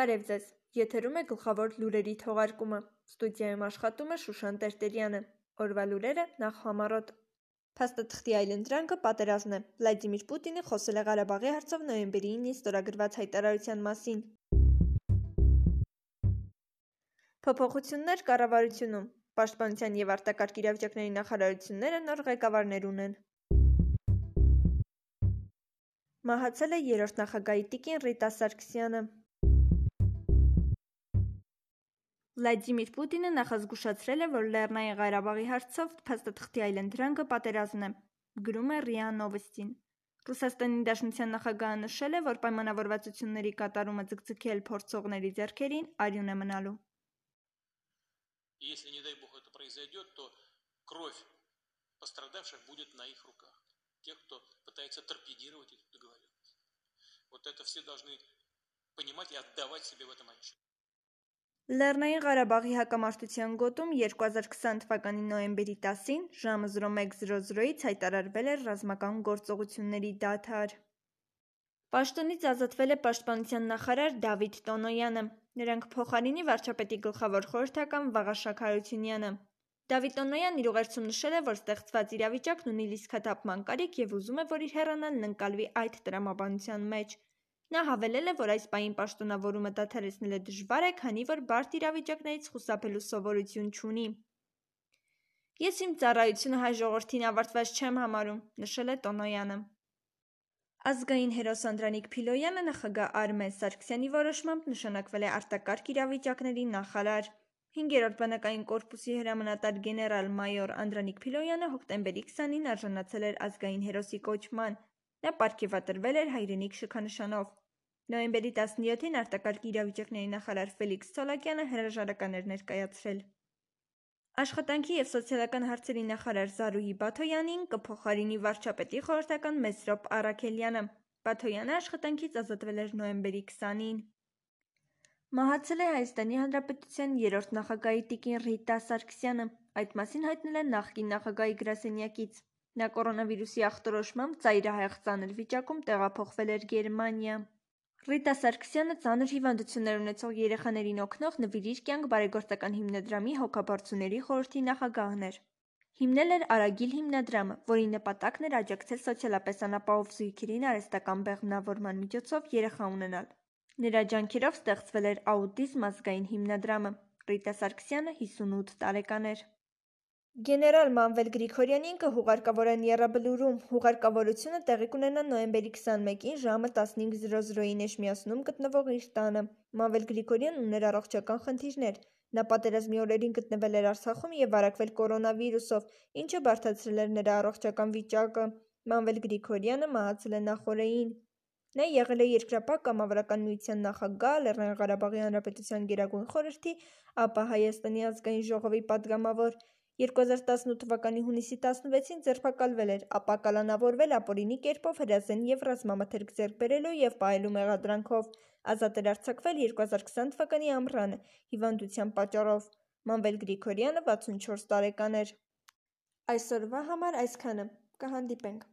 Բարև ձեզ, եթերում է գլխավոր լուրերի թողարկումը, ստուդիայում աշխատում է Շուշան Տերտերյանը, օրվա լուրերը նախ համարոտ։ Փաստաթղթի այլընտրանքը պատերազմն է, Վլադիմիր Պուտինը խոսել է Ղարաբաղի հարցով նոյեմբերի 9-ին ստորագրված հայտարարության մասին։ Փոփոխություններ կառավարությունում, Պաշտպանության և արտակարգ իրավիճակների նախարարությունները նոր ղեկավարներ ունեն։ Մահացել է երրորդ նախագահի տիկին Ռիտա Սարգսյանը։ Վլադիմիր Պուտինը նախազգուշացրել է, որ Լեռնային Ղարաբաղի հարցով փաստաթղթի այլընտրանքը պատերազմն է, գրում է ՌԻԱ Նովոստին։ Ռուսաստանի Դաշնության նախագահը նշել է, որ պայմանավորվածությունների կատարումը ձգձգել փորձողների ձեռքերին արյուն է մնալու։ Если, не дай бог, это произойдет, то кровь пострадавших будет на их руках. Тех, кто пытается торпедировать эту договоренность. Вот это все должны понимать и отдавать себе в этом отчет. Լեռնային Ղարաբաղի հակամարտության գոտում 2020 թվականի նոյեմբերի 10-ին ժամը 01:00-ից հայտարարվել էր ռազմական գործողությունների դադար։ Պաշտոնից ազատվել է պաշտպանության նախարար Դավիթ Տոնոյանը, նրանք փոխարինի վարչապետի գլխավոր խորհրդական Վաղաշակ Հարությունյանը։ Դավիթ Տոնոյանն իր ուղերձում նշել է, որ ստեղծված իրավիճակն ունի լիցքաթափման կարիք եւ ուզում է, որ իր հեռանալն ընկալվի այդ տրամաբանության մեջ։ Նա հավելել է, որ այս պահին պաշտոնավորումը դադարեցնելը դժվար է, քանի որ բարդ իրավիճակներից խուսափելու սովորություն չունի։ Ես իմ ծառայությունը հայ ժողովրդին ավարտված չեմ համարում, նշել է Տոնոյանը։ Ազգային հերոս Անդրանիկ Փիլոյանը նախագահ Արմեն Սարգսյանի որոշմամբ նշանակվել է արտակարգ իրավիճակների նախարար։ 5-րդ բանակային կորպուսի հրամանատար գեներալ մայոր Անդրանիկ Փիլոյանը հոկտեմբերի 20-ին արժանացել էր ազգային հերոսի կոչման։ Նա պարգևատրվել էր հայրենիք շքանշանով։ Նոյեմբերի 17-ին արտակարգ իրավիճակների նախարար Ֆելիքս Ցոլակյանը հրաժարական էր ներկայացրել։ Աշխատանքի եւ սոցիալական հարցերի նախարար Զարուհի Բաթոյանին կփոխարինի վարչապետի խորհրդական Մեսրոպ Արաքելյանը։ Բաթոյանը աշխատանքից ազատվել էր նոյեմբերի 20-ին։ Մահացել է Հայաստանի Հանրապետության երրորդ նախագահի տիկին Ռիտա Սարգսյանը։ Այդ մասին հայտնել են նախկին նախագահի գրասենյակից։ Նա կորոնավիրուսի ախտորոշմամբ ծայրահեղ ծանր վիճակում տեղափոխվել էր Գերմանիա։ Ռիտա Սարգսյանը ծանր հիվանդություններ ունեցող երեխաներին օգնող «Նվիրիր կյանք» բարեգործական հիմնադրամի հոգաբարձուների խորհրդի նախագահն էր։ Հիմնել էր «Արագիլ» հիմնադրամը, որի նպատակն էր աջակցել սոցիալապես անապահով զույգերին արհեստական բեղմնավորման միջոցով երեխա ունենալ։ Նրա ջանքերով ստեղծվել էր «Աուտիզմ» ազգային հիմնադրամը։ Ռիտա Սարգսյանը 58 տարեկան էր։ Գեներալ Մանվել Գրիգորյանին կհուղարկավորեն եռաբլուրում, հուղարկավորությունը տեղի կունենա նոյեմբերի քսանմեկին ժամը տասնհինգ:00-ին Էշմիածնում գտնվող իր տանը: Մանվել Գրիգորյանն ուներ առողջական խնդիրներ: Նա պատերազմի օրերին գտնվել էր Արցախում և վարակվել կորոնավիրուսով, ինչը բարդացրել էր նրա առողջական վիճակը: Մանվել Գրիգորյանը մահացել է նախօրեին: Նա եղել է Երկրապագ կամավորական միության նախագահ, Լեռնային Ղարաբաղի Հանրապետության Գերագույն խորհրդի, ապա Հայաստանի ազգային ժողովի պատգամավոր: 2018 թվականի հունիսի 16-ին ձերբակալվել էր, ապա կալանավորվել ապօրինի կերպով հրազեն և ռազմամթերք ձեռք բերելու և պահելու մեղադրանքով։ Ազատ էր արձակվել 2020 թվականի ամռանը հիվանդության պատճառով։ Մանվել Գրիգորյանը 64 տարեկան էր։ Այսօրվա համար այսքանը։ Կհանդիպենք։